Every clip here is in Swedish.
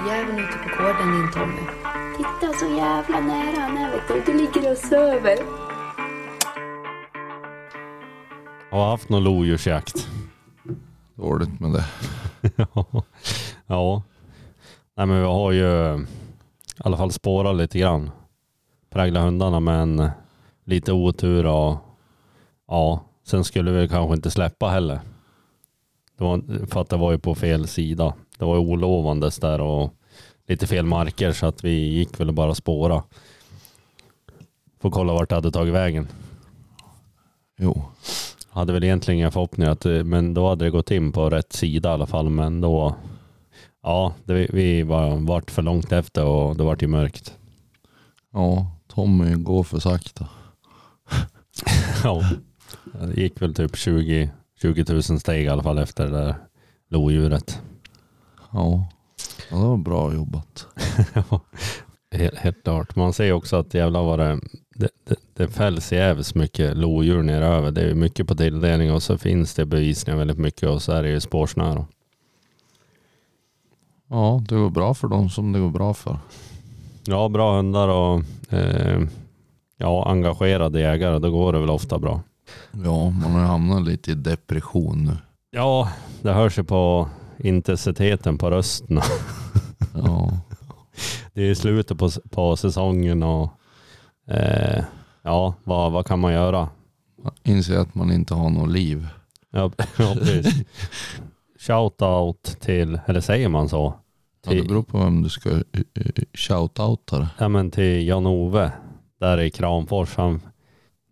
rävjäveln ute på gården din Tommy. Titta så jävla nära han är vet du. Du ligger och söver. Har haft någon lodjursjakt? Dåligt med det. ja. Nej men vi har ju i alla fall spårat lite grann. Prägla hundarna men lite otur och ja, sen skulle vi kanske inte släppa heller. Det var, för att det var ju på fel sida. Det var ju olovandes där och lite fel marker så att vi gick väl bara spåra. Får kolla vart det hade tagit vägen. Jo. Hade väl egentligen inga förhoppningar att, men då hade det gått in på rätt sida i alla fall. Men då, ja, det, vi var vart för långt efter och det vart ju mörkt. Ja, Tommy går för sakta. ja, det gick väl typ 20, 20 000 steg i alla fall efter det där lodjuret. Ja. ja, det var bra jobbat. helt, helt klart. Man ser också att jävlar vad det, det, det, det fälls jävligt mycket lodjur neröver. Det är mycket på tilldelning och så finns det bevisningar väldigt mycket och så är det ju spårsnöre. Ja, det går bra för dem som det går bra för. Ja, bra hundar och eh, ja, engagerade jägare, då går det väl ofta bra. Ja, man har hamnat lite i depression nu. Ja, det hörs ju på intensiteten på rösten. Ja, Det är slutet på, på säsongen och eh, ja, vad, vad kan man göra? man inser att man inte har något liv. Ja, ja precis. Shout-out till, eller säger man så? Ja, det beror på vem du ska eh, eh, shout-outa. Ja men till Jan-Ove där i Kramfors. Han,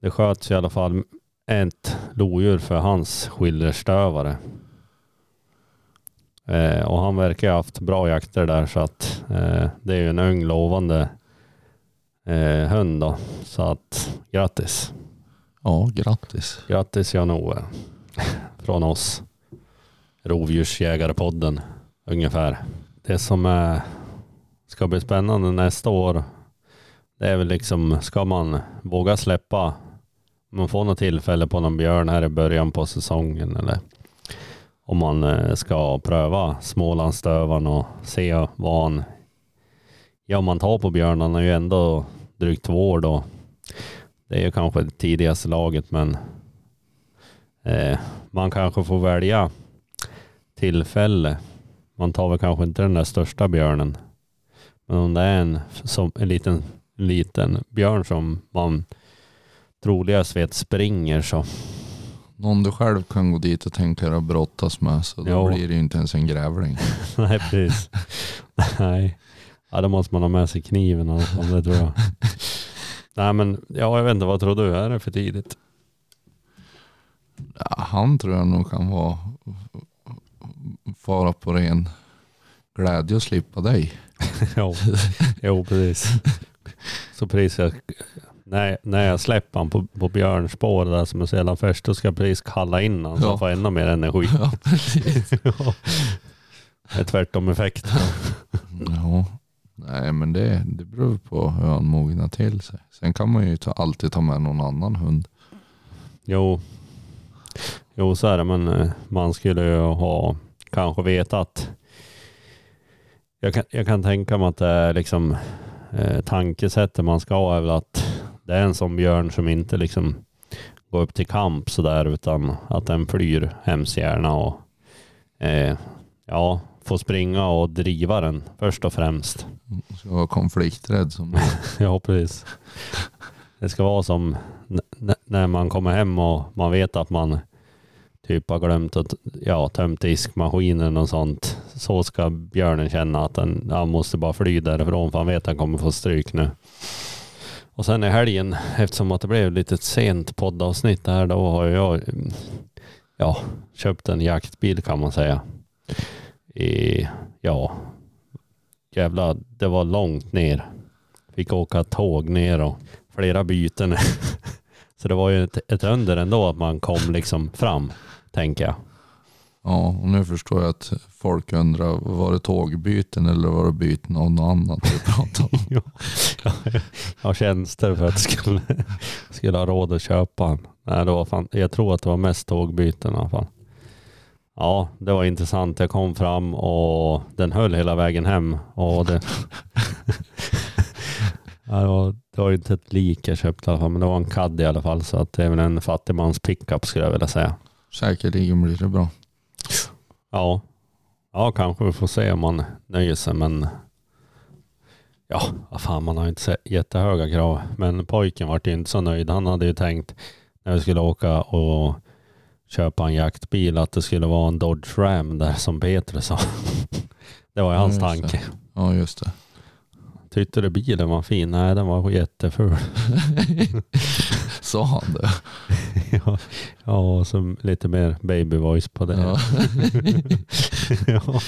det sköts i alla fall ett lodjur för hans skillerstövare. Eh, och han verkar ha haft bra jakter där så att eh, det är ju en ung lovande eh, hund då. Så att grattis. Ja, grattis. Grattis Jan-Ove. Från oss. Rovdjursjägarepodden ungefär. Det som är, ska bli spännande nästa år det är väl liksom, ska man våga släppa, man får något tillfälle på någon björn här i början på säsongen eller om man eh, ska pröva Smålandsstövaren och se vad han, ja om man tar på björn, han är ju ändå drygt två år då. Det är ju kanske det tidigaste laget men eh, man kanske får välja tillfälle. Man tar väl kanske inte den där största björnen. Men om det är en, som, en liten, liten björn som man troligast vet springer så någon du själv kan gå dit och tänka dig att brottas med så då Ja. blir det ju inte ens en grävling. nej precis. nej. Ja då måste man ha med sig kniven fall, det tror jag. nej men ja, jag vet inte, vad tror du? Är det för tidigt? Ja, han tror jag nog kan vara fara på ren glädje och slippa dig. jo. jo, precis. Så precis jag, när, när jag släpper han på, på björnspår där som är så jävla först, då ska jag precis kalla in han så Ja. han får ännu mer energi. Ja, precis. Ja. Det är tvärtom effekt. Ja. Nej men det, det beror på hur han mognar till sig. Sen kan man ju ta, alltid ta med någon annan hund. Jo. jo, så är det, men eh, man skulle ju ha kanske vetat. Jag kan, jag kan tänka mig att det är liksom eh, tankesättet man ska ha är väl att det är en sån björn som inte liksom går upp till kamp sådär utan att den flyr hemskt gärna och eh, ja, får springa och driva den först och främst. Ska vara konflikträdd som du. Ja, precis. Det ska vara som när man kommer hem och man vet att man typ har glömt att ja, tömt diskmaskinen och sånt. Så ska björnen känna att den, han måste bara fly därifrån för han vet att han kommer få stryk nu. Och sen i helgen, eftersom att det blev lite sent poddavsnitt här, då har jag ja, köpt en jaktbil kan man säga. I, ja, jävla, det var långt ner. Fick åka tåg ner och flera byten. Så det var ju ett, ett under ändå att man kom liksom fram, tänker jag. Ja, och nu förstår jag att folk undrar, var det tågbyten eller var det byten av något annat vi pratade om? Ja, jag har tjänster för att jag skulle, skulle ha råd att köpa en. Nej, det var fan, jag tror att det var mest tågbyten i alla fall. Ja, det var intressant. Jag kom fram och den höll hela vägen hem. Och det, ja, det, var, det var inte ett lik jag köpte i alla fall, men det var en CAD i alla fall. Så att det är väl en fattigmans pickup skulle jag vilja säga. Säkerligen blir det bra. Ja, ja kanske vi får se om man nöjer sig, men ja, vad fan, man har ju inte jättehöga krav. Men pojken vart ju inte så nöjd. Han hade ju tänkt när vi skulle åka och köpa en jaktbil att det skulle vara en Dodge Ram där som Peter sa. Det var ju Ja, hans just tanke. Ja, just det. Tyckte du bilen var fin? Nej, den var jätteful. Sa han det? ja, ja, och så lite mer baby voice på det. Ja. ja.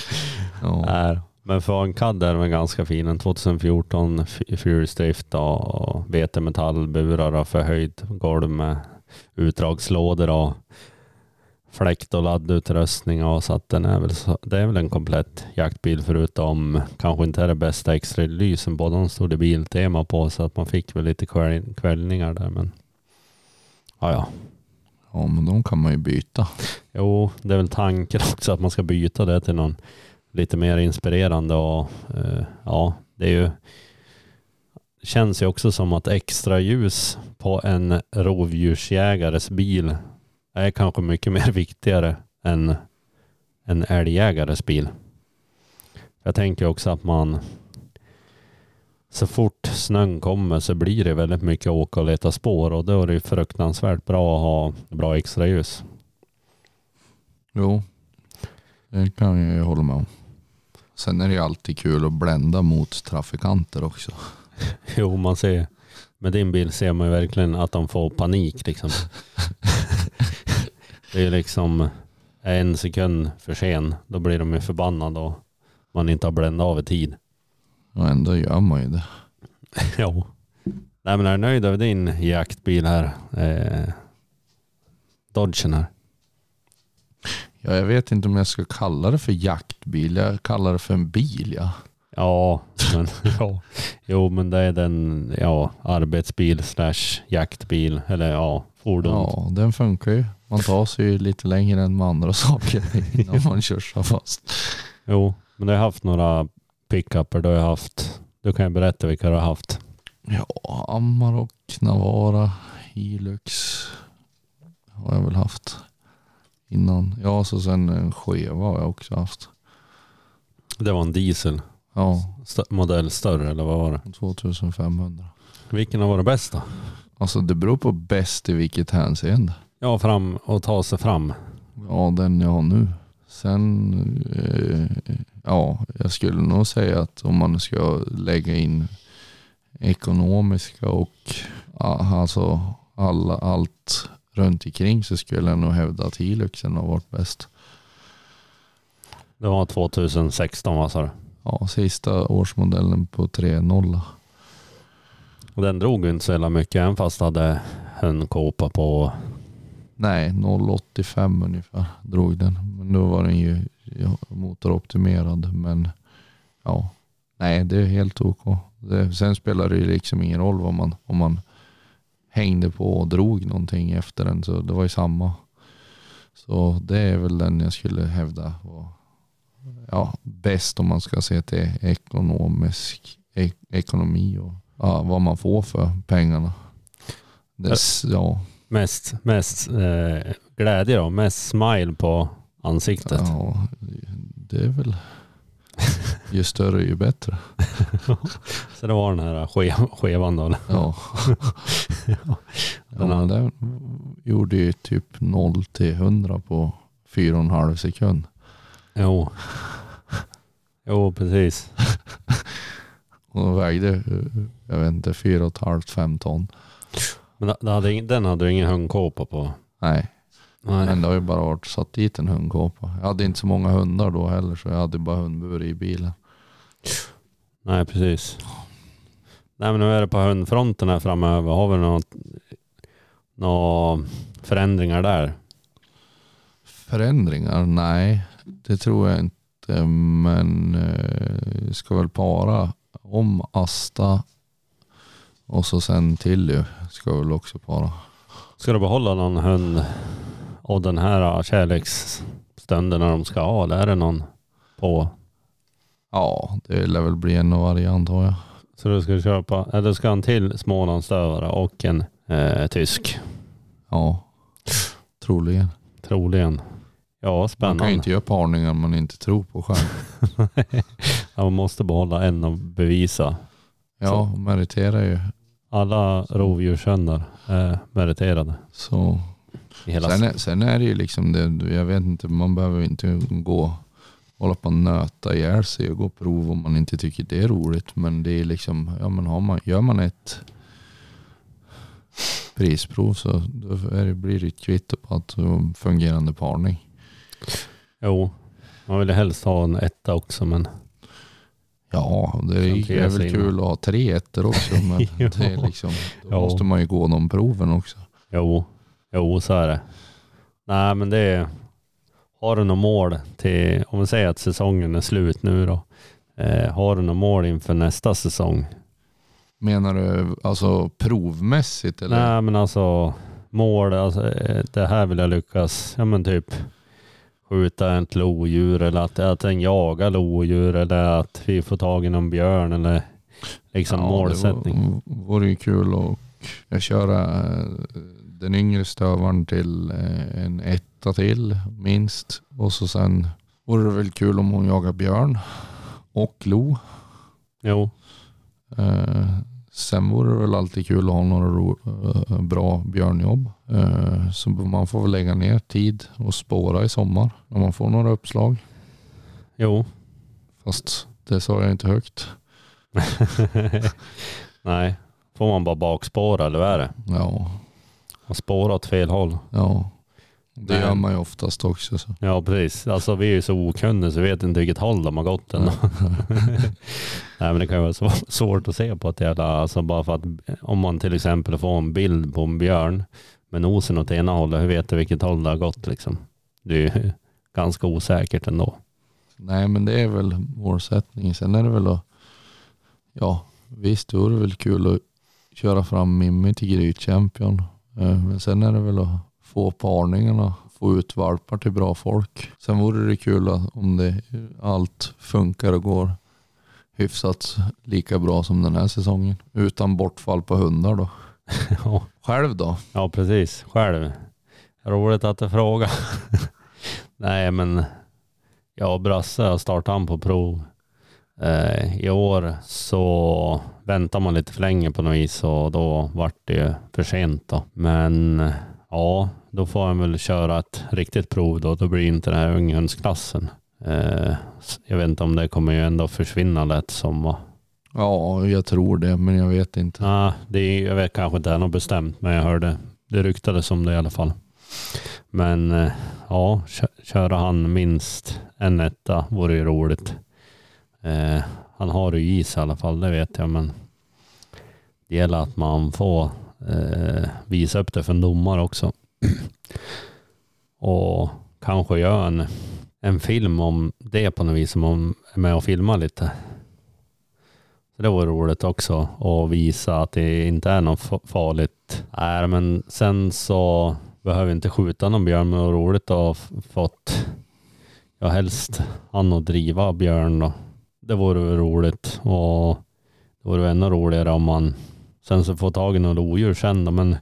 ja. Men för en CAD är den ganska fin. En 2014 fyrhjulsdrift och vetemetallburar och förhöjd golv med utdragslådor och fläkt och laddutrustning och så att den är väl så, det är väl en komplett jaktbil förutom kanske inte är det bästa extra lysen på. De stod det biltema på så att man fick väl lite kväll, kvällningar där men ja ja ja, men de kan man ju byta. Jo, det är väl tanken också att man ska byta det till någon lite mer inspirerande och eh, ja, det är ju känns ju också som att extra ljus på en rovdjursjägares bil är kanske mycket mer viktigare än en älgjägares bil. Jag tänker också att man så fort snön kommer så blir det väldigt mycket åka och leta spår och då är det ju fruktansvärt bra att ha bra extra ljus. Jo, det kan jag ju hålla med om. Sen är det ju alltid kul att blända mot trafikanter också. Jo, man ser. Med din bil ser man ju verkligen att de får panik liksom. det är ju liksom en sekund för sen. Då blir de ju förbannade och man inte har bländat av i tid. Och ändå gör man ju det. jo. Nej men är du nöjd över din jaktbil här? Eh, Dodgen här. Ja, jag vet inte om jag ska kalla det för jaktbil. Jag kallar det för en bil ja. Ja, men ja. Jo men det är den ja, arbetsbil slash jaktbil eller ja, fordon. Ja, den funkar ju. Man tar sig ju lite längre än med andra saker innan man kör så fast. Jo, men du har haft några pickuper. Du har haft, du kan ju berätta vilka du har haft. Ja, Amarok, Navara, Hilux har jag väl haft innan. Ja, så sen en skeva har jag också haft. Det var en diesel. Ja, St- modell större eller vad var det? 2500. Vilken har varit bäst då? Alltså det beror på bäst i vilket hänseende. Ja, fram och ta sig fram. Ja, den jag har nu. Sen, eh, ja, jag skulle nog säga att om man ska lägga in ekonomiska och alltså alla, allt runt omkring så skulle jag nog hävda att Hiluxen har varit bäst. Det var 2016 vad sa du? Ja, sista årsmodellen på 3.0. Och den drog inte så jävla mycket även fast hade en kåpa på. Nej, 0,85 ungefär drog den. Men då var den ju motoroptimerad. Men ja, nej det är helt ok. Det, sen spelar det ju liksom ingen roll vad man, om man hängde på och drog någonting efter den. Så det var ju samma. Så det är väl den jag skulle hävda var ja, bäst om man ska se till ekonomisk ek, ekonomi och ja, vad man får för pengarna. Dess, ja, Mest, mest eh, glädje då, mest smile på ansiktet. Ja, det är väl ju större ju bättre. Så det var den här ske, skevan då. Ja. ja den gjorde ju typ 0 till 100 på 4,5 sekund. Jo. Jo, precis. Och den vägde, eh, jag vet inte, 4,5-5 ton. Men det hade, ing- den hade du ingen hundkåpa på? Nej, Nej. men det har ju bara varit satt dit en hundkåpa. Jag hade inte så många hundar då heller så jag hade bara hundbur i bilen. Nej, precis. Nej, men nu är det på hundfronten här framöver. Har vi något, några förändringar där? Förändringar? Nej, det tror jag inte. Men eh, ska väl para om Asta och så sen Tilly ska väl också para. Ska du behålla någon hund av den här kärleks stönderna de ska ha? Eller är det någon på? Ja, det lär väl bli en variant har jag. Så du ska köpa, eller ska en till Smålandsstövare och en eh, tysk. Ja, troligen. Troligen. Ja, Man spännande. kan ju inte göra parningar man inte tror på själv. man måste behålla en och bevisa. Ja, meriterar ju. Alla rovdjurshundar är meriterade. Så. Sen, är, sen är det ju liksom det, jag vet inte, man behöver inte gå hålla på och nöta ihjäl sig och gå prov om man inte tycker det är roligt. Men det är liksom, ja men har man, gör man ett prisprov så är det, blir det ett kvitto på att det en fungerande parning. Jo, man vill helst ha en etta också men Ja, det är, är väl kul att ha tre ettor också. Men det är liksom, då Ja. måste man ju gå de proven också. jo, jo så är det. Nej men det är, har du något mål till, om vi säger att säsongen är slut nu då. Eh, har du något mål inför nästa säsong? Menar du alltså provmässigt eller? Nej men alltså mål, alltså, eh, det här vill jag lyckas, ja men typ skjuta ett lodjur eller att, att den jagar lodjur eller att vi får tag i någon björn eller liksom målsättning. Det vore ju kul att köra eh, den yngre stövaren till eh, en etta till minst. Och så sen vore det väl kul om hon jagar björn och lo. Jo, Eh, sen vore det väl alltid kul att ha några ro, eh, bra björnjobb. Eh, så man får väl lägga ner tid och spåra i sommar när man får några uppslag. jo. Fast det sa jag inte högt. Nej, får man bara bakspåra eller vad är det? Ja, Och spåra åt fel håll. ja. Det gör man ju oftast också. Så. Ja precis, alltså vi är ju så okunniga så vi vet inte vilket håll de har gått än. Nej men det kan ju vara svår- svårt att se på ett jävla, alltså bara för att om man till exempel får en bild på en björn med nosen åt ena hållet, hur vet du vilket håll det har gått liksom? Det är ju ganska osäkert ändå. Nej men det är väl målsättningen. Sen är det väl att, ja visst det vore väl kul att köra fram Mimmi till Gryt Champion. Eh, Men sen är det väl att få parningarna, få ut valpar till bra folk. Sen vore det kul om det allt funkar och går hyfsat lika bra som den här säsongen. Utan bortfall på hundar då. Ja. Själv då? Ja, precis. Själv. Roligt att du frågar. Nej, men jag och Brasse har startat han på prov. Eh, I år så väntar man lite för länge på något vis och då vart det ju för sent då. Men ja, då får han väl köra ett riktigt prov då. Då blir inte den här unghundsklassen. Eh, jag vet inte om det kommer ju ändå försvinna lätt som va. Ja, jag tror det men jag vet inte. Ja, det är, jag vet kanske inte är något bestämt, men jag hörde det ryktades om det i alla fall. Men eh, ja, kö- köra han minst en etta vore ju roligt. Eh, han har ju is i alla fall, det vet jag, men det gäller att man får eh, visa upp det för en domare också. och kanske göra en, en film om det på något vis, om är med och filmar lite. Så det var roligt också att visa att det inte är något farligt. Nej, men sen så behöver vi inte skjuta någon björn, men det var roligt att ha fått, ja helst han att driva björn då. Det vore roligt och det vore ännu roligare om man sen så få tag i något lodjur sen då, men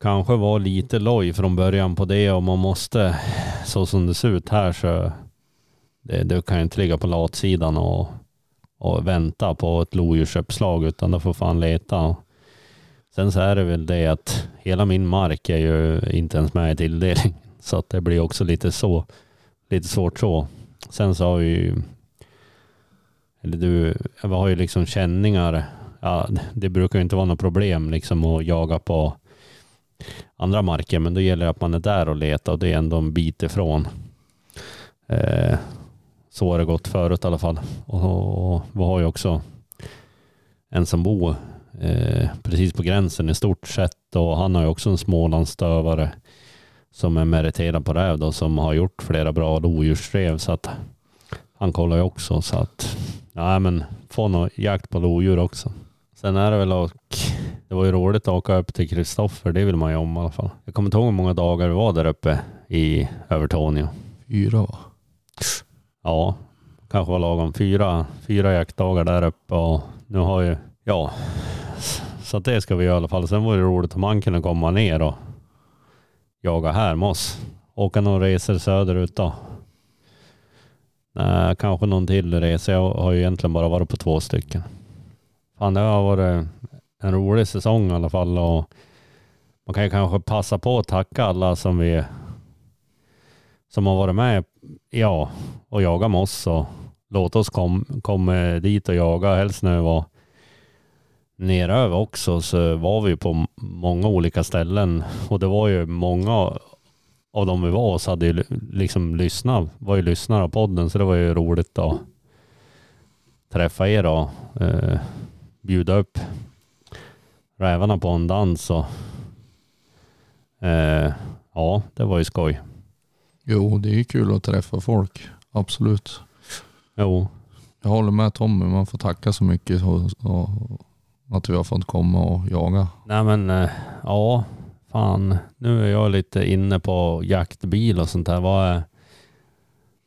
kanske var lite loj från början på det och man måste, så som det ser ut här så det, du kan ju inte ligga på latsidan och och vänta på ett lodjursuppslag utan då får fan leta. Sen så är det väl det att hela min mark är ju inte ens med i tilldelning. Så att det blir också lite så, lite svårt så. Sen så har vi ju, eller du, vi har ju liksom känningar. Ja, det brukar ju inte vara något problem liksom att jaga på andra marker, men då gäller det att man är där och letar och det är ändå en bit ifrån. Eh, så har det gått förut i alla fall. Och, och vi har ju också en som bor eh, precis på gränsen i stort sett och han har ju också en Smålandsstövare som är meriterad på räv då, som har gjort flera bra lodjursrev så att han kollar ju också så att ja men få någon jakt på lodjur också. Sen är det väl att Det var ju roligt att åka upp till Kristoffer, det vill man ju om i alla fall. Jag kommer inte ihåg hur många dagar vi var där uppe i Övertorneå. Fyra va? Ja, kanske var lagom fyra, fyra jaktdagar där uppe och nu har ju, ja, så det ska vi göra i alla fall. Sen var det roligt om man kunde komma ner och jaga här med oss. Åka några resor söderut då. Nej, kanske någon till resa. Jag har ju egentligen bara varit på två stycken. Fan, det har varit en rolig säsong i alla fall och man kan ju kanske passa på att tacka alla som vi som har varit med ja, och jagat med oss och låt oss komma kom dit och jaga. Helst när vi var neröver också så var vi på många olika ställen och det var ju många av de vi var hos hade ju liksom lyssnat, var ju lyssnare av podden så det var ju roligt att träffa er och eh, bjuda upp rävarna på en dans och eh, ja, det var ju skoj. Jo, det är ju kul att träffa folk. Absolut. Jo, Jag håller med Tommy, man får tacka så mycket och, och, att vi har fått komma och jaga. nej men eh, ja, fan, nu är jag lite inne på jaktbil och sånt där. Vad, är,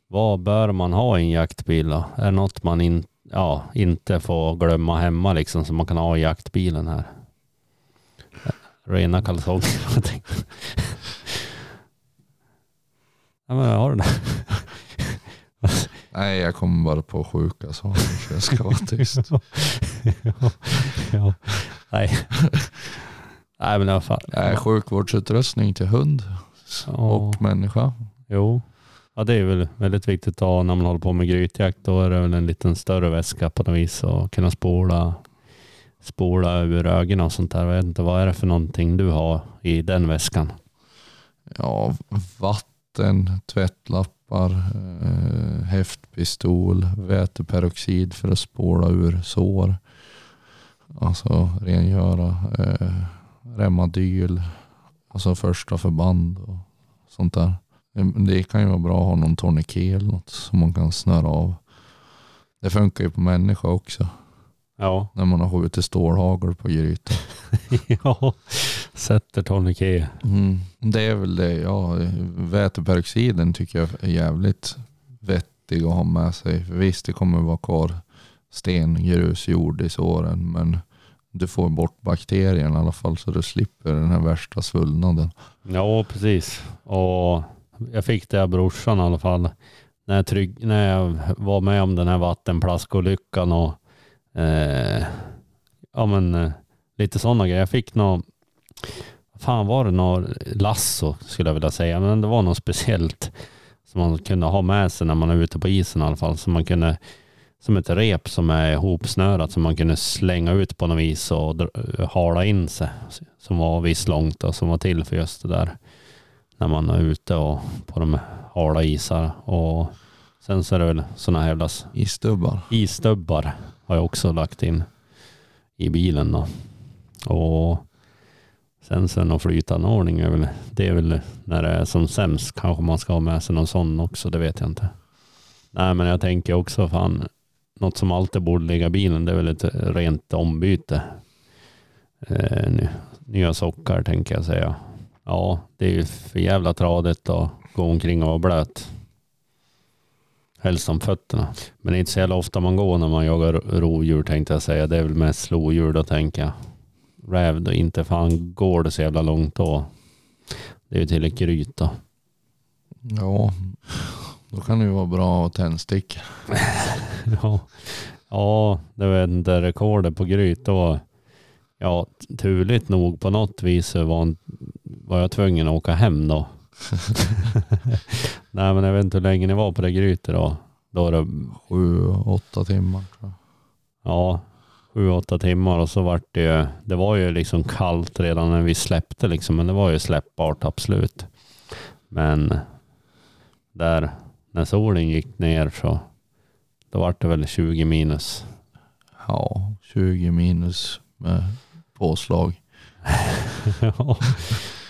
vad bör man ha i en jaktbil då? Är det något man in, ja, inte får glömma hemma liksom som man kan ha i jaktbilen här? Rena kalsonger. jag ja, men har du det? Nej, jag kommer bara på sjuka saker så jag ska vara tyst. ja, ja. Nej. Nej men i alla fall. Nej, sjukvårdsutrustning till hund Ja. och människa. Jo, ja, det är väl väldigt viktigt att ha när man håller på med grytjakt. Då är det väl en liten större väska på något vis och kunna spola, spola ur ögonen och sånt där. Jag vet inte, vad är det för någonting du har i den väskan? Ja, vatten, tvättlappar, eh, häftpistol, väteperoxid för att spola ur sår. Alltså rengöra, eh, Remadyl, alltså första förband och sånt där. Det kan ju vara bra att ha någon tourniquet eller något som man kan snöra av. Det funkar ju på människa också. Ja, När man har skjutit stålhagel på grytan. ja. sätter tourniquet. Mm. Det är väl det, ja. Väteperoxiden tycker jag är jävligt vettig att ha med sig. För visst, det kommer vara kvar sten, grus, jord i såren. Men du får bort bakterierna i alla fall så du slipper den här värsta svullnaden. Ja, precis. Och jag fick det av brorsan i alla fall. När jag, trygg, när jag var med om den här vattenplaskolyckan och eh, ja men eh, lite sådana grejer. Jag fick något, fan var det något lasso skulle jag vilja säga, men det var något speciellt som man kunde ha med sig när man är ute på isen i alla fall. Som man kunde, som ett rep som är ihopsnörat som man kunde slänga ut på något vis och eh, hala in sig. Som var visst långt och som var till för just det där när man är ute och på de hala isar. Och sen så är det väl sådana här jävla I stubbar. isstubbar har jag också lagt in i bilen då. Och sen så någon flytanordning är väl, det är väl när det är som sämst kanske man ska ha med sig någon sån också, det vet jag inte. Nej men jag tänker också fan, något som alltid borde ligga i bilen det är väl ett rent ombyte. Eh, ny- nya sockar tänker jag säga. Ja, det är ju för jävla tradigt att gå omkring och vara blöt. Helst om fötterna. Men det är inte så jävla ofta man går när man jagar rovdjur tänkte jag säga. Det är väl mest lodjur då tänker jag. Räv då inte fan går det så jävla långt då. Det är ju till ett gryt då. Ja, då kan det ju vara bra att tändsticka. ja. ja, det vet inte. Rekordet på gryt då. Ja, turligt nog på något vis var, var jag tvungen att åka hem då. Nej men jag vet inte hur länge ni var på det grytet då. Då var det Sju, åtta timmar tror jag. Ja, sju, åtta timmar och så vart det ju, det var ju liksom kallt redan när vi släppte liksom, men det var ju släppbart absolut. Men där, när solen gick ner så, då vart det väl 20 minus. Ja, 20 minus med påslag.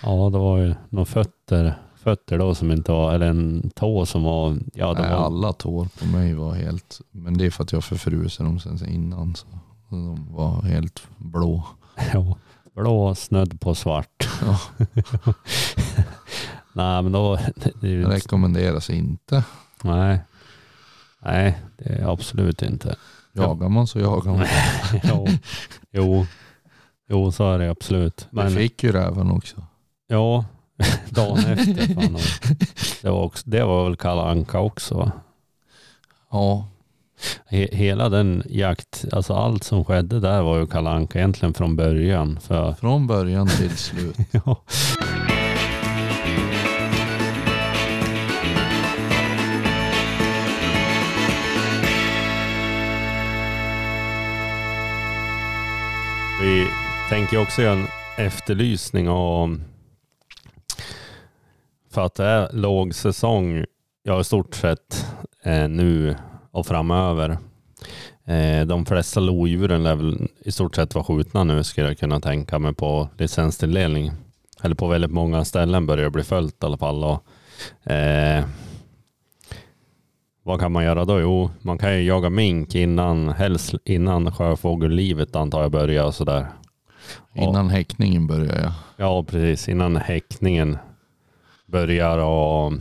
ja, det var ju några fötter, fötter då som inte var, eller en tå som var, ja det Nej, var, alla tår på mig var helt, men det är för att jag förfruser dem sen innan. Så de var helt blå. ja, blå snudd på svart. Ja. Nej, men då... Det, ju- Rekommenderas inte. nej. nej, det är absolut inte. Jagar man så jagar man. jo, jo, jo, så är det absolut. Men Men fick ju räven också. ja, dagen efter. Fan, det, var också, det var väl Kalle Anka också. Ja, He, hela den jakt, alltså allt som skedde där var ju Kalle Anka egentligen från början. För, från början till slut. ja. Vi tänker också göra en efterlysning av för att det är låg säsong, ja i stort sett eh, nu och framöver. Eh, de flesta lodjuren lär väl i stort sett vara skjutna nu skulle jag kunna tänka mig på licenstilldelning. Eller på väldigt många ställen börjar det bli följt i alla fall. Och, eh, vad kan man göra då? Jo, man kan ju jaga mink innan, helst innan sjöfågellivet antar jag börjar och sådär. Innan häckningen började jag. Ja, precis. Innan häckningen börjar och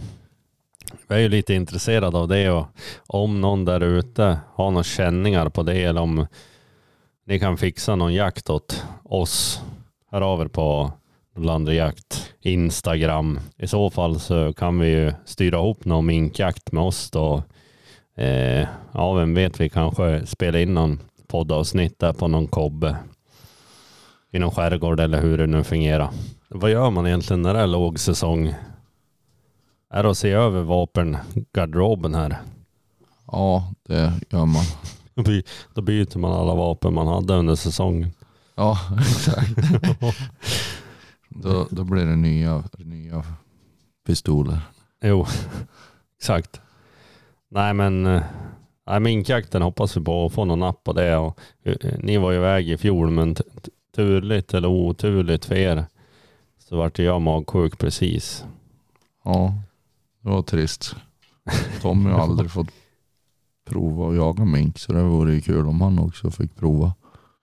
jag är ju lite intresserad av det och om någon där ute har några känningar på det eller om ni kan fixa någon jakt åt oss. Hör av er på Landrejakt Instagram. I så fall så kan vi ju styra ihop någon minkjakt med oss då. Eh, ja, vem vet, vi kanske spelar in någon poddavsnitt där på någon kobbe i någon skärgård eller hur det nu fungerar. Vad gör man egentligen när det är lågsäsong? Är det att se över vapengarderoben här? Ja, det gör man. Då by- Då byter man alla vapen man hade under säsongen. Ja, exakt. Då, då blir det nya, nya pistoler. Jo, exakt. Nej men, eh, nej, minkjakten hoppas vi på att få någon napp på det. Och, eh, ni var ju iväg i fjol men turligt eller oturligt för er så vart jag magsjuk precis. Ja, det var trist. Tommy har aldrig fått prova att jaga mink så det vore ju kul om han också fick prova.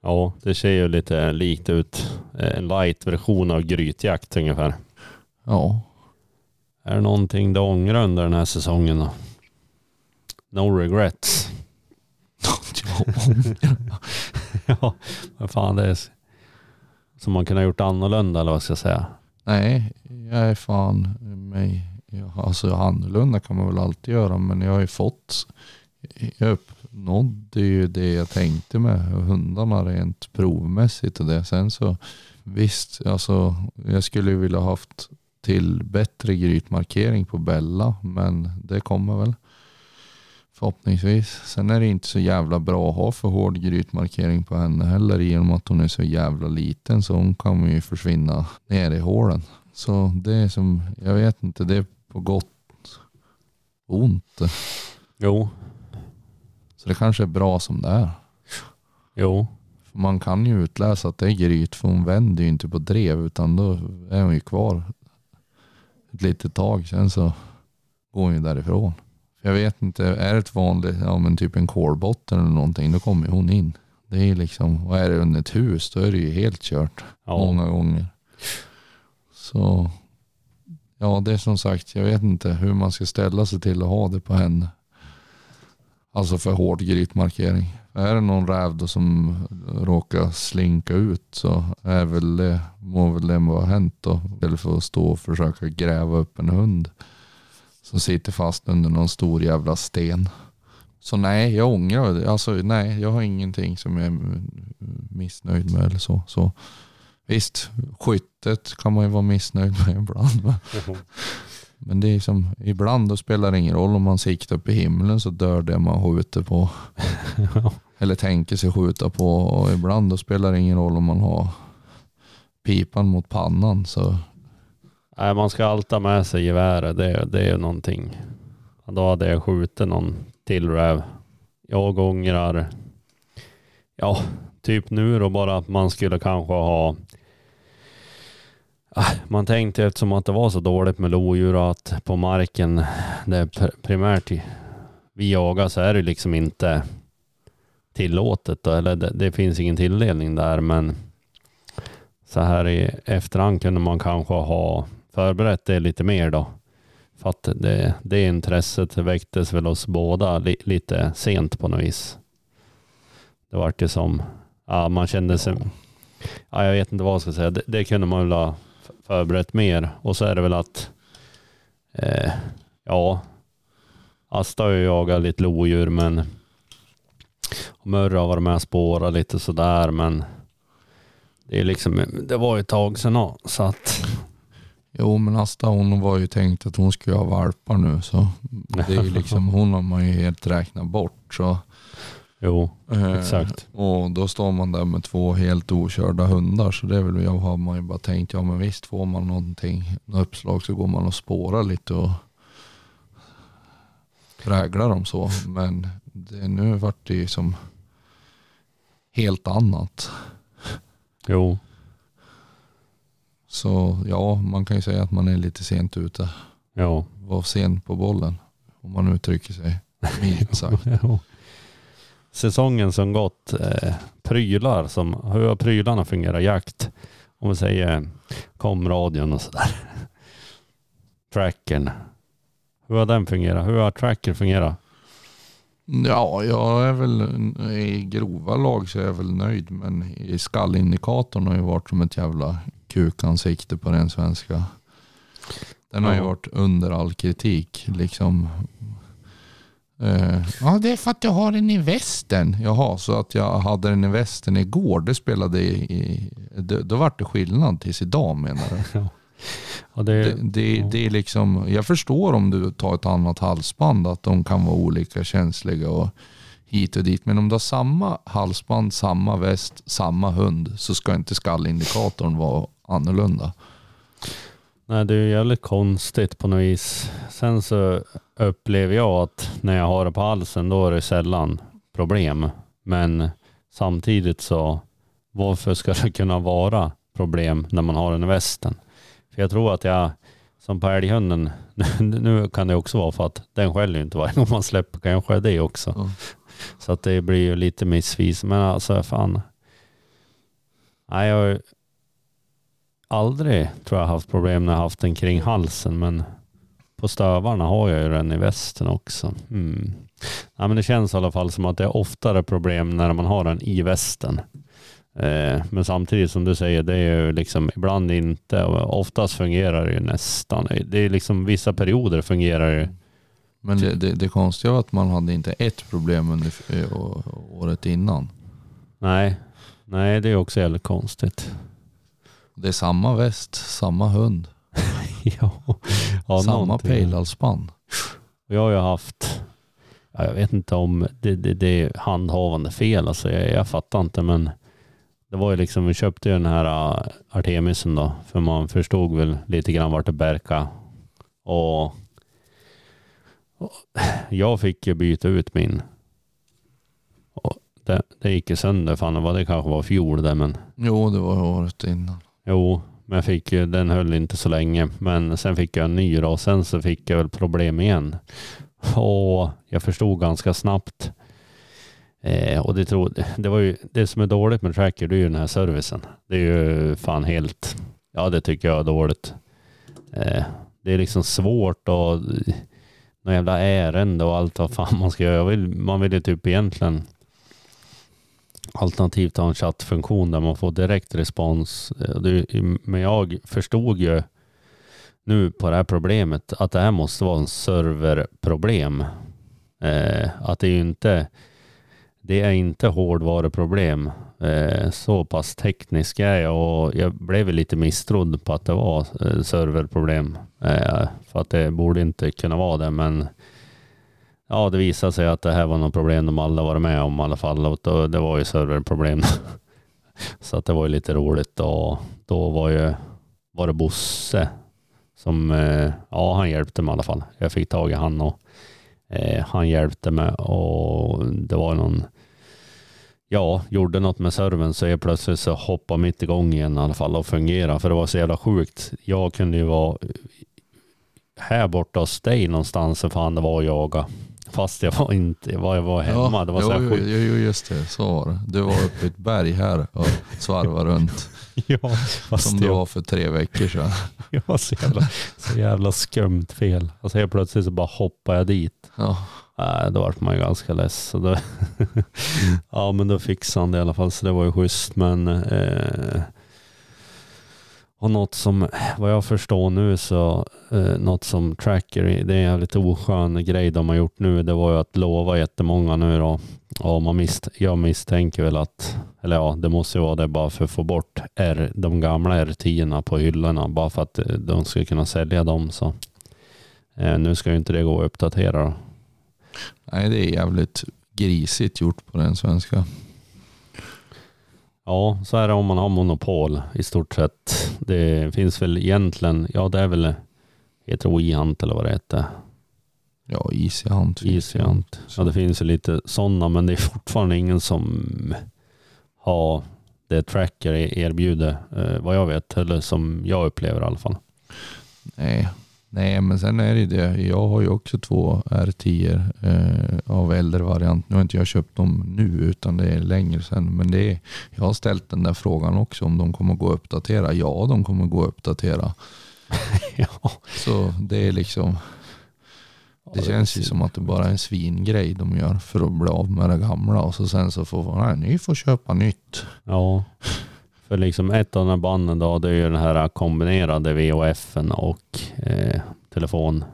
Ja, det ser ju lite likt ut. En light-version av grytjakt ungefär. Ja, Är det någonting du ångrar under den här säsongen då? No regrets. ja, vad fan det är. Som man kunde ha gjort annorlunda eller vad ska jag säga. nej, jag är fan mig. Alltså annorlunda kan man väl alltid göra men jag har ju fått, jag uppnådde ju det jag tänkte med hundarna rent provmässigt och det. Sen så visst, alltså jag skulle ju vilja haft till bättre grytmarkering på Bella men det kommer väl. Förhoppningsvis. Sen är det inte så jävla bra att ha för hård grytmarkering på henne heller i och med att hon är så jävla liten så hon kommer ju försvinna ner i hålen. Så det är som, jag vet inte, det är på gott och ont. Jo, Så det kanske är bra som det är. jo, För man kan ju utläsa att det är gryt för hon vänder ju inte på drev utan då är hon ju kvar ett litet tag. Sen så går hon ju därifrån. Jag vet inte, är det ett vanligt, ja men typ en kolbotten eller någonting, då kommer hon in. Det är liksom, och är det under ett hus då är det ju helt kört ja. många gånger. Så ja, det är som sagt, jag vet inte hur man ska ställa sig till att ha det på henne. Alltså för hård grytmarkering. Är det någon räv då som råkar slinka ut så är väl det, må väl det vara hänt då. Istället för att stå och försöka gräva upp en hund som sitter fast under någon stor jävla sten. Så nej, jag ångrar. Alltså nej, jag har ingenting som jag är missnöjd med eller så. så Visst, skyttet kan man ju vara missnöjd med ibland. Men det är som, ibland då spelar det ingen roll om man siktar upp i himlen så dör det man skjuter på. Eller tänker sig skjuta på. Och ibland då spelar det ingen roll om man har pipan mot pannan. Så Nej, man ska alltid ha med sig geväret. Det, det är ju någonting. Då hade jag skjutit någon till räv. Jag ångrar. Ja, typ nu då bara att man skulle kanske ha. Ah, man tänkte eftersom att det var så dåligt med lodjur och att på marken det primärt vi jagar så är det liksom inte tillåtet. Då, eller det, det finns ingen tilldelning där men så här i efterhand kunde man kanske ha förberett det lite mer då. För att det, det intresset väcktes väl hos båda li, lite sent på något vis. Det var ju som, ja man kände sig, ja jag vet inte vad jag ska säga, det, det kunde man väl ha förberett mer. Och så är det väl att, eh, ja, Asta har ju jagat lite lodjur men Murre Murra har varit med och spårat lite sådär men det är liksom, det var ju ett tag sedan också, så att Jo men Asta hon var ju tänkt att hon skulle ha valpar nu så det är ju liksom, hon har man ju helt räknat bort. Så, jo, eh, exakt. Och då står man där med två helt okörda hundar så det är väl, jag har man ju bara tänkt, ja men visst får man någonting, något uppslag så går man och spårar lite och präglar dem så. Men det, nu vart det ju som helt annat. Jo, Så ja, man kan ju säga att man är lite sent ute. jo. Var sen på bollen. Om man uttrycker sig milt sagt. Jo. Säsongen som gått, eh, prylar som, hur har prylarna fungerat jakt? Om vi säger komradion och sådär. Trackern. Hur har den fungerat? Hur har tracker fungerat? Ja, jag är väl i grova lag så är jag väl nöjd. Men i skallindikatorn har ju varit som ett jävla kukansikte på den svenska. Den har ju varit under all kritik. Liksom. Eh, ja, det är för att jag har den i västen. Jaha, så att jag hade den i västen igår, det spelade i... då var det skillnad tills idag menar du? Ja, det, Det, det, ja. det är liksom, jag förstår om du tar ett annat halsband att de kan vara olika känsliga och hit och dit. Men om du har samma halsband, samma väst, samma hund så ska inte skallindikatorn vara annorlunda. Nej, det är ju jävligt konstigt på något vis. Sen så upplever jag att när jag har det på halsen då är det sällan problem. Men samtidigt så varför ska det kunna vara problem när man har den i västen? För jag tror att jag som på älghunden, nu kan det också vara för att den skäller ju inte varje gång man släpper, kanske det också. Ja. Så att det blir ju lite missvis. Men alltså fan. Nej, jag aldrig tror jag haft problem när jag haft den kring halsen. Men på stövarna har jag ju den i västen också. Mm. Ja, men det känns i alla fall som att det är oftare problem när man har den i västen. Eh, men samtidigt som du säger, det är ju liksom ibland inte. Oftast fungerar det ju nästan. Det är liksom vissa perioder fungerar det ju. Men det, det, det konstiga var att man hade inte ett problem under eh, året innan. Nej, nej det är också jävligt konstigt. Det är samma väst, samma hund, ja, ja samma pejlhalsband. Jag har ju haft, ja, jag vet inte om det, det, det är handhavande fel, alltså jag, jag fattar inte men det var ju liksom, vi köpte ju den här uh, Artemisen då, för man förstod väl lite grann vart det bärka och, och jag fick ju byta ut min. Och det, det gick ju sönder, fan vad det kanske var fjol det men Jo, det var året innan. Jo, men jag fick ju, den höll inte så länge. Men sen fick jag en ny då och sen så fick jag väl problem igen. Och jag förstod ganska snabbt. Eh, och det, trodde det var ju det som är dåligt med tracker, det är ju den här servicen. Det är ju fan helt, ja det tycker jag är dåligt. Eh, det är liksom svårt och eh, några jävla ärende och allt vad fan man ska göra. Jag vill, man vill ju typ egentligen alternativt ha en chattfunktion där man får direkt respons. Eh, men jag förstod ju nu på det här problemet att det här måste vara en serverproblem. Eh, att det är ju inte det är inte hårdvaruproblem. Eh, så pass teknisk är jag och jag blev lite misstrodd på att det var serverproblem. För att det borde inte kunna vara det men Ja, det visade sig att det här var något problem de alla varit med om i alla fall. Och då, det var ju serverproblem. Så att det var ju lite roligt. Och då var ju var det Bosse som, eh, ja han hjälpte mig i alla fall. Jag fick tag i han och eh, han hjälpte mig och det var någon, ja, gjorde något med servern så jag plötsligt så hoppade mitt igång igen i alla fall och fungerade. För det var så jävla sjukt. Jag kunde ju vara här borta hos dig någonstans för fan det var att jaga. Fast jag var inte, var jag var hemma. det var så här jo, jo, jo, just det. Så var det. Du var uppe i ett berg här och svarvade runt. Ja, fast Som det jag, var för tre veckor sedan. jag var så jävla, så jävla skumt fel. Och så helt plötsligt så bara hoppade jag dit. Ja, Nej, då vart man ju ganska less. Så då, ja, men då fixade han det i alla fall, så det var ju schysst. Men eh, och något som, vad jag förstår nu så, eh, något som Tracker, det är en jävligt oskön grej de har gjort nu, det var ju att lova jättemånga nu då. Och man misst, jag misstänker väl att, eller ja, det måste ju vara det bara för att få bort R, de gamla R10 på hyllorna, bara för att eh, de ska kunna sälja dem. Så eh, nu ska ju inte det gå att uppdatera då. nej det är jävligt grisigt gjort på den svenska. Ja, så är det om man har monopol i stort sett. Det finns väl egentligen, ja det är väl, heter det WeHunt eller vad det heter? Ja, Easy Hunt. finns Easy ju. Hunt. Ja, det finns ju lite sådana, men det är fortfarande ingen som har det Tracker erbjuder, eh, vad jag vet, eller som jag upplever i alla fall. Nej. Nej, men sen är det ju det. Jag har ju också två R10 eh, av äldre variant. Nu har inte jag köpt dem nu utan det är längre sedan. Men det är, jag har ställt den där frågan också om de kommer gå att uppdatera. Ja, de kommer gå att uppdatera. ja. Så det är liksom. Det känns ju som att det bara är en svingrej de gör för att bli av med det gamla och så sen så får man, nej, ni får köpa nytt. Ja, för liksom ett av de här banden då, det är ju den här kombinerade VHFen och eh, telefon.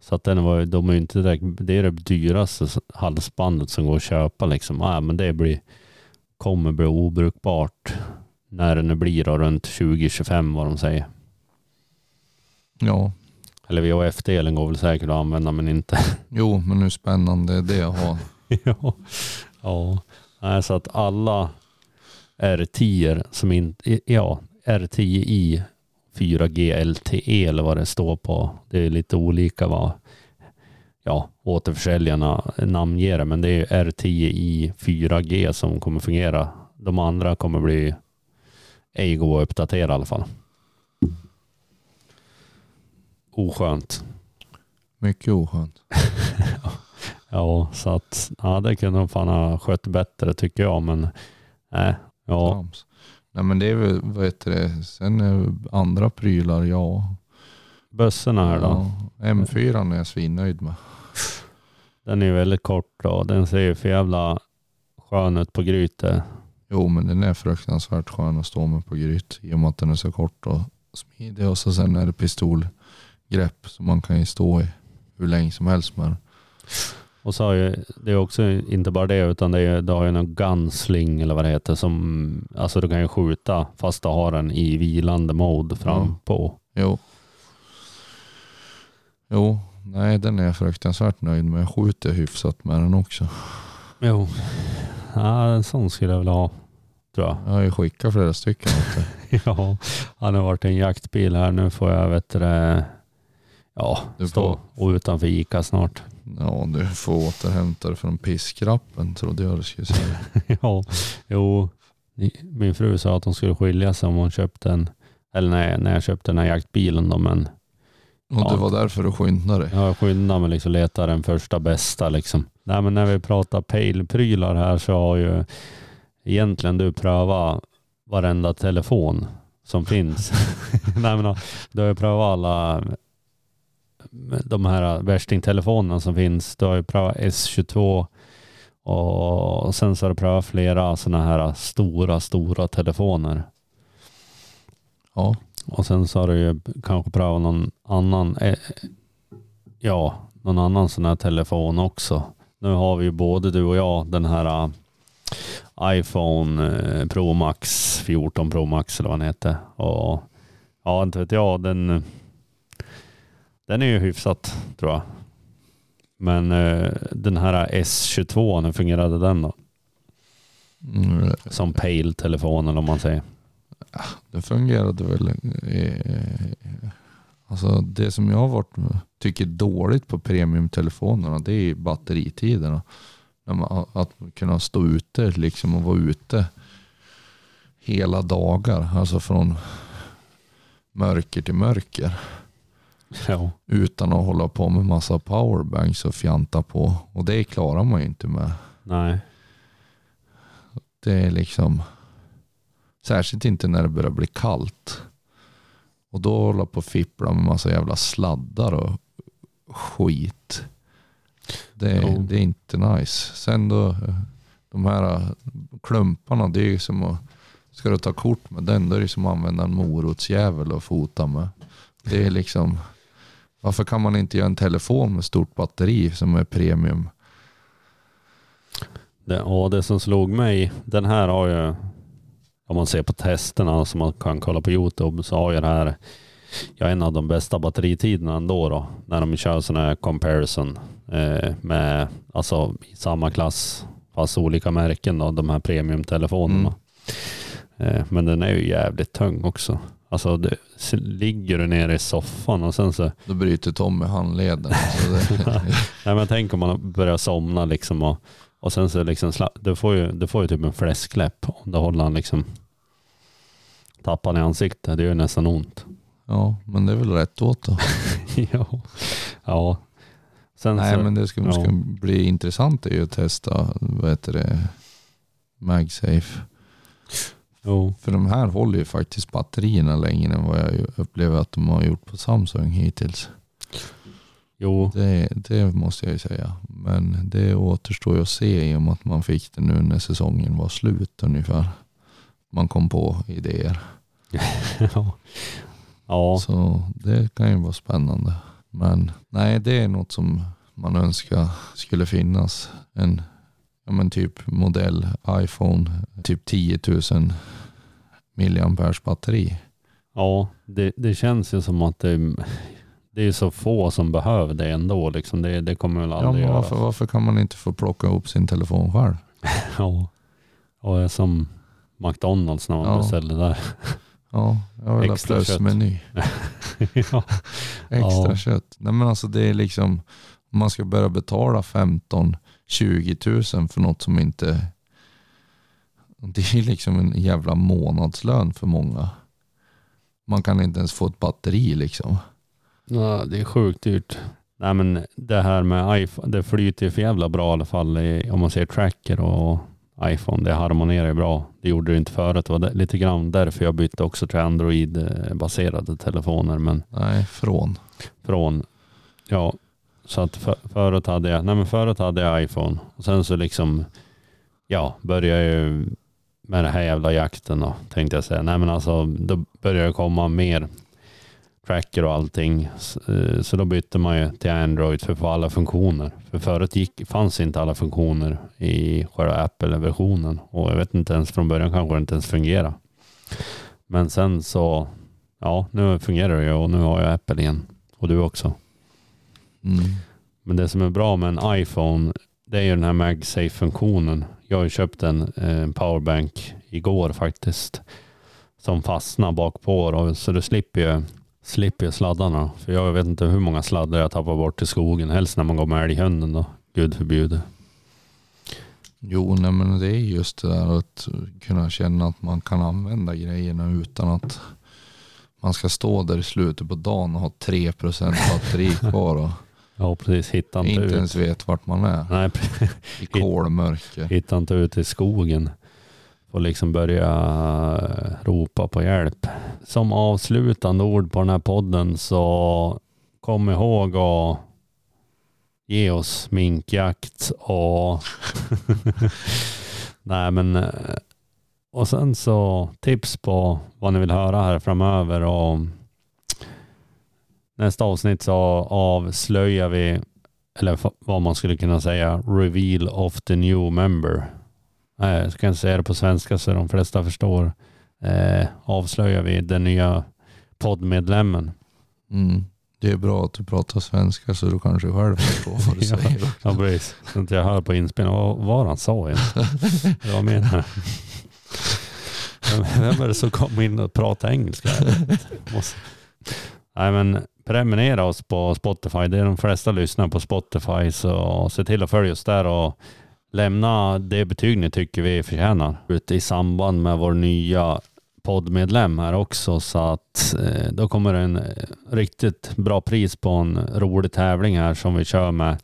Så att den var, de är inte direkt, det är det dyraste halsbandet som går att köpa liksom. Ja, men det blir, kommer bli obrukbart när det nu blir då runt 2025 vad de säger. Ja, Eller VHF-delen går väl säkert att använda men inte jo men hur spännande är det att ha? ja. ja. Nej, så att alla R10 som inte, ja, R10i 4G LTE eller vad det står på. Det är lite olika vad ja, återförsäljarna namnger det, men det är ju R10i 4G som kommer fungera. De andra kommer bli ej gå att uppdatera i alla fall. Oskönt. Mycket oskönt. Ja, så att ja, det kunde de fan ha skött bättre tycker jag, men nej, ja, Trams. Nej men det är väl, vad heter det, sen är andra prylar, ja. bössorna här då. ja. M4 är jag svinnöjd med. Den är väldigt kort och den ser ju för jävla skön ut på grytet. Jo men den är fruktansvärt skön att stå med på gryt i och med att den är så kort och smidig och så sen är det pistolgrepp som man kan ju stå i hur länge som helst med. Och så har ju, det är också inte bara det utan det, är, det har ju någon gunsling eller vad det heter som, alltså du kan ju skjuta fast du har den i vilande mode fram Mm. på. Jo. Jo, nej den är jag fruktansvärt nöjd med. Jag skjuter hyfsat med den också. Jo, ja, en sån skulle jag vilja ha, tror jag. Jag har ju skickat flera stycken. Ja, han har varit en jaktbil här. Nu får jag vet du, ja, Du stå och utanför Ica snart. Ja, du får återhämta dig från piskrappen trodde jag du skulle säga. ja, jo. Min fru sa att hon skulle skilja sig om hon köpte en, eller nej, när jag köpte den här jaktbilen då, men Och Ja. det var därför du skyndade dig. jag skyndar mig liksom leta den första bästa liksom. Nej men när vi pratar pale-prylar här så har ju egentligen du prövat varenda telefon som finns. Nej men du har ju prövat alla de här värstingtelefonerna som finns. Du har ju prövat S22 och sen så har du prövat flera sådana här stora, stora telefoner. Ja, Och sen så har du ju kanske prövat någon annan, eh, ja, någon annan sån här telefon också. Nu har vi ju både du och jag den här eh, iPhone Pro Max 14 Pro Max eller vad den heter. Och ja, inte vet jag, den, den är ju hyfsat tror jag. Men eh, den här S22, hur fungerade den då? mm, Som Pale-telefon eller om man säger. Ah, den fungerade väl. Eh, eh, Alltså det som jag har varit, tycker dåligt på premiumtelefonerna det är batteritiderna. Att kunna stå ute liksom och vara ute hela dagar. Alltså från mörker till mörker. Ja. Utan att hålla på med massa powerbanks och fjanta på. Och det klarar man ju inte med. Nej. Det är liksom, särskilt inte när det börjar bli kallt. Och då hålla på och fippla med massa jävla sladdar och skit. Det, är- Jo. det är inte nice. Sen då, de här klumparna, det är ju som att, ska du ta kort med den, då är det som att använda en morotsjävel och fota med. Det är liksom, varför kan man inte göra en telefon med stort batteri som är premium? Det, och det som slog mig, den här har ju, om man ser på testerna som man kan kolla på Youtube, så har ju det här ja, en av de bästa batteritiderna ändå då, när de kör sådana här comparison eh, med, alltså i samma klass, fast olika märken då, de här premiumtelefonerna. Eh, men den är ju jävligt tung också. Alltså det, ligger du ner i soffan och sen så Då bryter Tommy handleden. Så det, Nej men tänk om man börjar somna liksom och, och sen så liksom, du får ju, du får ju typ en fläskläpp om du håller han liksom tappar i ansiktet. Det gör ju nästan ont. ja, men det är väl rätt åt då. ja. ja. Sen Nej, så, men det ska, ja. ska bli intressant är ju att testa, vad heter det, MagSafe. Jo, För de här håller ju faktiskt batterierna längre än vad jag upplever att de har gjort på Samsung hittills. jo, Det, det måste jag ju säga. Men det återstår ju att se i och med att man fick det nu när säsongen var slut ungefär. Man kom på idéer. ja. ja. Så det kan ju vara spännande. Men nej, det är något som man önskar skulle finnas. En ja, men typ modell iPhone, typ 10 000 milliampers batteri. ja det, det känns ju som att det, det är så få som behöver det ändå. Liksom. Det, det kommer väl Ja, aldrig men göra. varför, varför kan man inte få plocka upp sin telefon själv? Ja. Och det är som McDonalds när man Ja. beställer där. Ja, jag vill ha Extra plusmeny. ja. Extra Ja. kött. Nej men alltså det är liksom, om man ska börja betala 15 20 000 för något som inte, det är liksom en jävla månadslön för många. Man kan inte ens få ett batteri liksom. Ja, det är sjukt dyrt. Nej men det här med iPhone, det flyter ju för jävla bra i alla fall i, om man ser tracker och iPhone. Det harmonerar ju bra. Det gjorde det inte förut. Det var lite grann därför jag bytte också till Android-baserade telefoner. Men Nej, från. från, ja, så att för, förut hade jag, nej men förut hade jag iPhone. Och sen så liksom, ja, började jag ju med den här jävla jakten då, tänkte jag säga. Nej men alltså, då började det komma mer tracker och allting. Eh, Så då bytte man ju till Android för att få alla funktioner. För förut gick, fanns inte alla funktioner i själva Apple-versionen. Och jag vet inte ens från början kanske det inte ens fungerade. Men sen så, ja, nu fungerar det ju och nu har jag Apple igen. Och du också. Mm. Men det som är bra med en iPhone, det är ju den här MagSafe-funktionen. Jag har ju köpt en eh, powerbank igår faktiskt. Som fastnar bak på då, så du slipper ju, slipper ju sladdarna. För jag vet inte hur många sladdar jag tappar bort i skogen. Helst när man går med älghunden då. Gud förbjude. Jo, nej men det är just det där att kunna känna att man kan använda grejerna utan att man ska stå där i slutet på dagen och ha 3% batteri kvar Ja precis, hitta inte, inte ut. ens vet vart man är. Nej, I kolmörker. hitta inte ut i skogen. Får liksom börja eh, ropa på hjälp. Som avslutande ord på den här podden så kom ihåg att ge oss minkjakt och nej men eh, och sen så tips på vad ni vill höra här framöver och nästa avsnitt så avslöjar vi eller vad man skulle kunna säga reveal of the new member. Nej, jag ska inte säga det på svenska så de flesta förstår. Eh, avslöjar vi den nya poddmedlemmen. Mm. Det är bra att du pratar svenska så du kanske själv förstår vad du säger. Ja, precis. Så inte jag hör på inspelningen vad var han sa egentligen. Vad menar jag? Vem- är det som kommer in och pratar engelska? Måste... Nej men prenumerera oss på Spotify. Det är de flesta lyssnar på Spotify så se till att följa oss där och lämna det betyg ni tycker vi förtjänar. Ute i samband med vår nya poddmedlem här också så att eh, då kommer det en riktigt bra pris på en rolig tävling här som vi kör med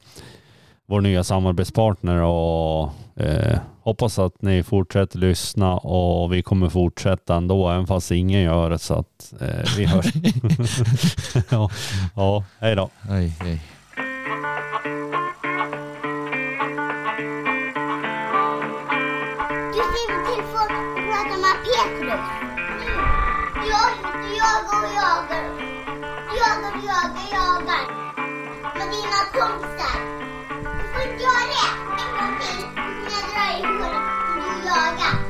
vår nya samarbetspartner och eh, hoppas att ni fortsätter lyssna och vi kommer fortsätta ändå även fast ingen gör det så att eh, vi hörs. ja, ja, hej då. Hej, hej. Du skriver telefon och pratar med Petrus. Du jagar, och jagar. Du jagar, du jagar, jagar. Med dina kompisar. 我教你你不你在就让了就要干